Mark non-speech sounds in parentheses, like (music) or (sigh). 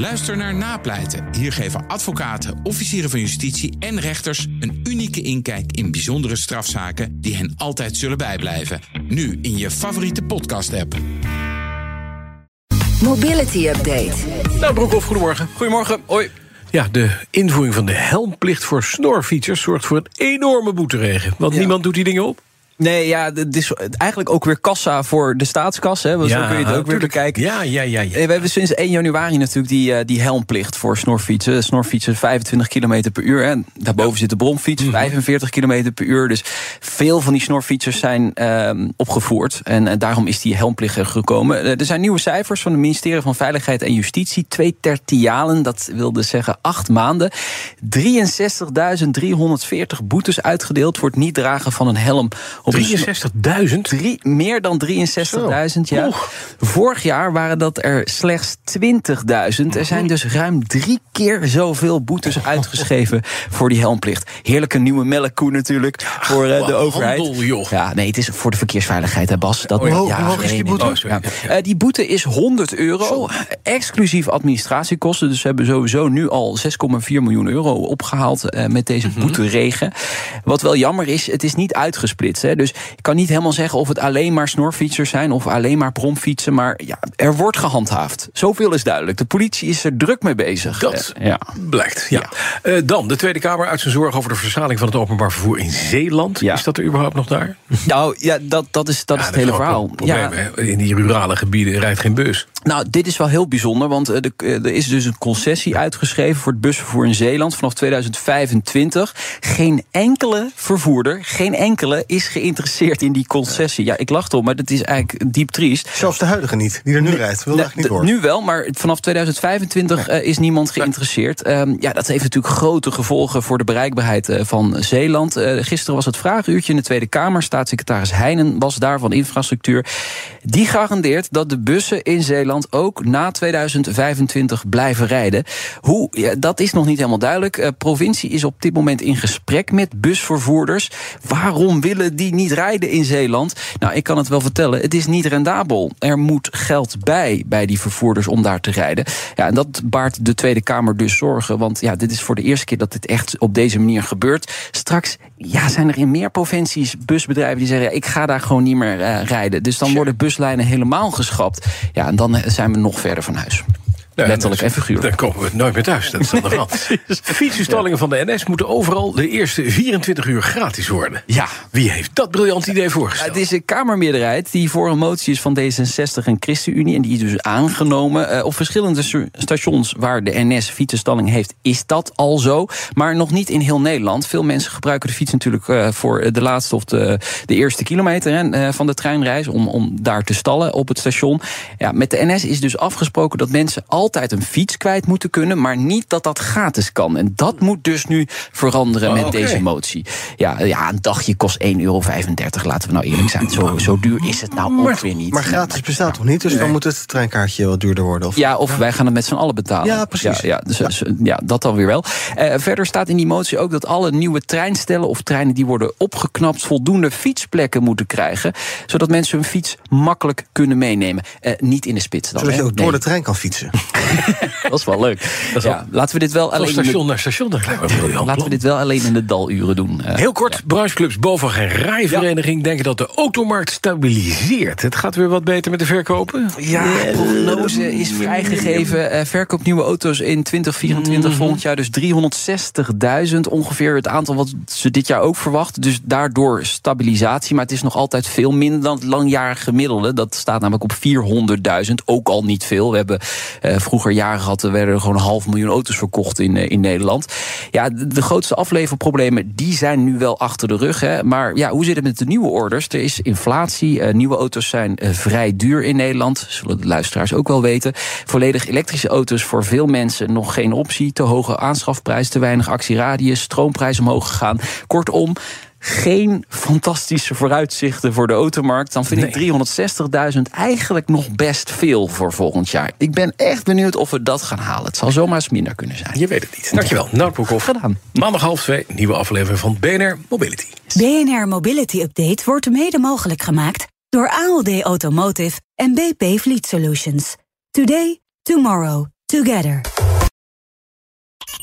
Luister naar Napleiten. Hier geven advocaten, officieren van justitie en rechters een unieke inkijk in bijzondere strafzaken die hen altijd zullen bijblijven. Nu in je favoriete podcast-app. Mobility Update. Nou, Broekhoff, goedemorgen. Goedemorgen, hoi. Ja, de invoering van de helmplicht voor snorfietsers zorgt voor een enorme boeteregen. Want Ja. niemand doet die dingen op. Nee, ja, het is eigenlijk ook weer kassa voor de staatskas. Hè? Want zo kun je het ook weer bekijken. Ja, ja, ja. ja. Eh, We hebben sinds 1 januari natuurlijk die, eh, die helmplicht voor snorfietsen. Snorfietsen 25 km per uur. En daarboven zit de bromfiets, Mhm. 45 km per uur. Dus veel van die snorfietsers zijn ehm, opgevoerd. En eh, daarom is die helmplicht er gekomen. Er zijn nieuwe cijfers van het ministerie van Veiligheid en Justitie. Twee tertialen, dat wilde zeggen acht maanden. 63.340 boetes uitgedeeld voor het niet dragen van een helm. Op een snor- 63.000? Drie, meer dan 63.000, ja. Vorig jaar waren dat er slechts 20.000. Er zijn dus ruim drie keer zoveel boetes uitgeschreven voor die helmplicht. Heerlijke nieuwe melkkoe natuurlijk voor eh, de wat overheid. handel, joh. Ja, nee, het is voor de verkeersveiligheid, hè Bas. Dat, Oh ja. ja, Hoe hoog is die boete? Oh, sorry. ja. Eh, die boete is 100 euro, exclusief administratiekosten. Dus ze hebben sowieso nu al 6,4 miljoen euro opgehaald eh, met deze Mhm. boeteregen. Wat wel jammer is, het is niet uitgesplitst. Hè. Dus ik kan niet helemaal zeggen of het alleen maar snorfietsers zijn of alleen maar bromfietsen. Maar ja, er wordt gehandhaafd. Zoveel is duidelijk. De politie is er druk mee bezig. Dat Eh, ja. blijkt, ja. Eh, dan, de Tweede Kamer uit zijn zorg over de verzaling van het openbaar vervoer in Zeeland. Ja. Is dat er überhaupt nog daar? Nou ja, dat, dat is, dat is het hele verhaal. Ja, Probleem? In die rurale gebieden rijdt geen bus. Nou, dit is wel heel bijzonder, want eh, er is dus een concessie uitgeschreven voor het busvervoer in Zeeland vanaf 2025. Geen enkele vervoerder, geen enkele is geïnteresseerd in die concessie. Ja, ik lach toch, maar dat is eigenlijk diep triest. Zelfs de huidige niet, die er nu rijdt. Wil eigenlijk niet d- horen. nu wel, maar vanaf 2025 eh, is niemand geïnteresseerd. Ehm, ja, dat heeft natuurlijk grote gevolgen voor de bereikbaarheid eh, van Zeeland. Eh, gisteren was het vraaguurtje in de Tweede Kamer. Staatssecretaris Heijnen was daar van infrastructuur. Die garandeert dat de bussen in Zeeland ook na 2025 blijven rijden. Hoe, ja, dat is nog niet helemaal duidelijk. Eh, provincie is op dit moment in gesprek met busvervoerders. Waarom willen die niet rijden in Zeeland? Nou, ik kan het wel vertellen. Het is niet rendabel. Er moet geld bij bij die vervoerders om daar te rijden. Ja, en dat baart de Tweede Kamer dus zorgen. Want ja, dit is voor de eerste keer dat dit echt op deze manier gebeurt. Straks ja, zijn er in meer provincies busbedrijven die zeggen: ja, ik ga daar gewoon niet meer eh, rijden. Dus dan worden buslijnen helemaal geschrapt. Ja, en dan eh, zijn we nog verder van huis. Ja, Letterlijk dan- en figuurlijk. Dan komen we nooit meer thuis. Dat is aan de (laughs) hand. Fietsenstallingen van de NS moeten overal de eerste 24 uur gratis worden. Ja. Wie heeft dat briljant idee voorgesteld? Het is een Kamermeerderheid die voor een motie is van D66 en ChristenUnie. En die is dus aangenomen. Eh, op verschillende stations waar de NS fietsenstalling heeft, is dat al zo. Maar nog niet in heel Nederland. Veel mensen gebruiken de fiets natuurlijk eh, voor de laatste of de, de eerste kilometer hè, eh, van de treinreis. Om, om daar te stallen op het station. Ja, met de NS is dus afgesproken dat mensen altijd een fiets kwijt moeten kunnen. Maar niet dat dat gratis kan. En dat moet dus nu veranderen Oh, met oké. deze motie. Ja, ja, een dagje kost 1,35 euro. Laten we nou eerlijk zijn. Zo, zo duur is het nou ook weer niet. Maar gratis bestaat toch niet? Dus dan moet het treinkaartje wat duurder worden? Of... Ja, of wij gaan het met z'n allen betalen. Ja, precies. Ja, ja, dus, dus, ja, dat dan weer wel. Eh, verder staat in die motie ook dat alle nieuwe treinstellen of treinen die worden opgeknapt voldoende fietsplekken moeten krijgen, zodat mensen hun fiets makkelijk kunnen meenemen. Eh, niet in de spits dan. Zodat je ook door Nee, de trein kan fietsen. (laughs) (laughs) Dat is wel leuk. is ja, laten we dit wel Van alleen in de, naar station, briljant laten we dit wel alleen in de daluren doen. Eh, Heel kort, brancheclubs Bovag en Rijvereniging denken dat de automarkt stabiliseert. Het gaat weer wat beter met de verkopen. Ja, de prognose is vrijgegeven. Eh, verkoop nieuwe auto's in 2024, volgend jaar dus 360.000. Ongeveer het aantal wat ze dit jaar ook verwachten. Dus daardoor stabilisatie. Maar het is nog altijd veel minder dan het langjarig gemiddelde. Dat staat namelijk op 400.000. Ook al niet veel. We hebben eh, vroeger jaren er werden er gewoon een half miljoen auto's verkocht in, eh, in Nederland. Ja, de, grootste afleverproblemen, die zijn nu wel achter de rug. Hè. Maar ja, hoe zit het met de nieuwe orders? Er is inflatie. eh, nieuwe auto's zijn eh, vrij duur in Nederland. Zullen de luisteraars ook wel weten. Volledig elektrische auto's voor veel mensen nog geen optie. Te hoge aanschafprijs, te weinig actieradius, stroomprijs omhoog gegaan. Kortom. Geen fantastische vooruitzichten voor de automarkt. Dan vind ik 360.000 eigenlijk nog best veel voor volgend jaar. Ik ben echt benieuwd of we dat gaan halen. Het zal zomaar eens minder kunnen zijn. Je weet het niet. Dankjewel, Nout Broekhoff. Gedaan. Maandag half twee, nieuwe aflevering van BNR Mobility. BNR Mobility Update wordt mede mogelijk gemaakt door ALD Automotive en BP Fleet Solutions. Today, tomorrow, Together.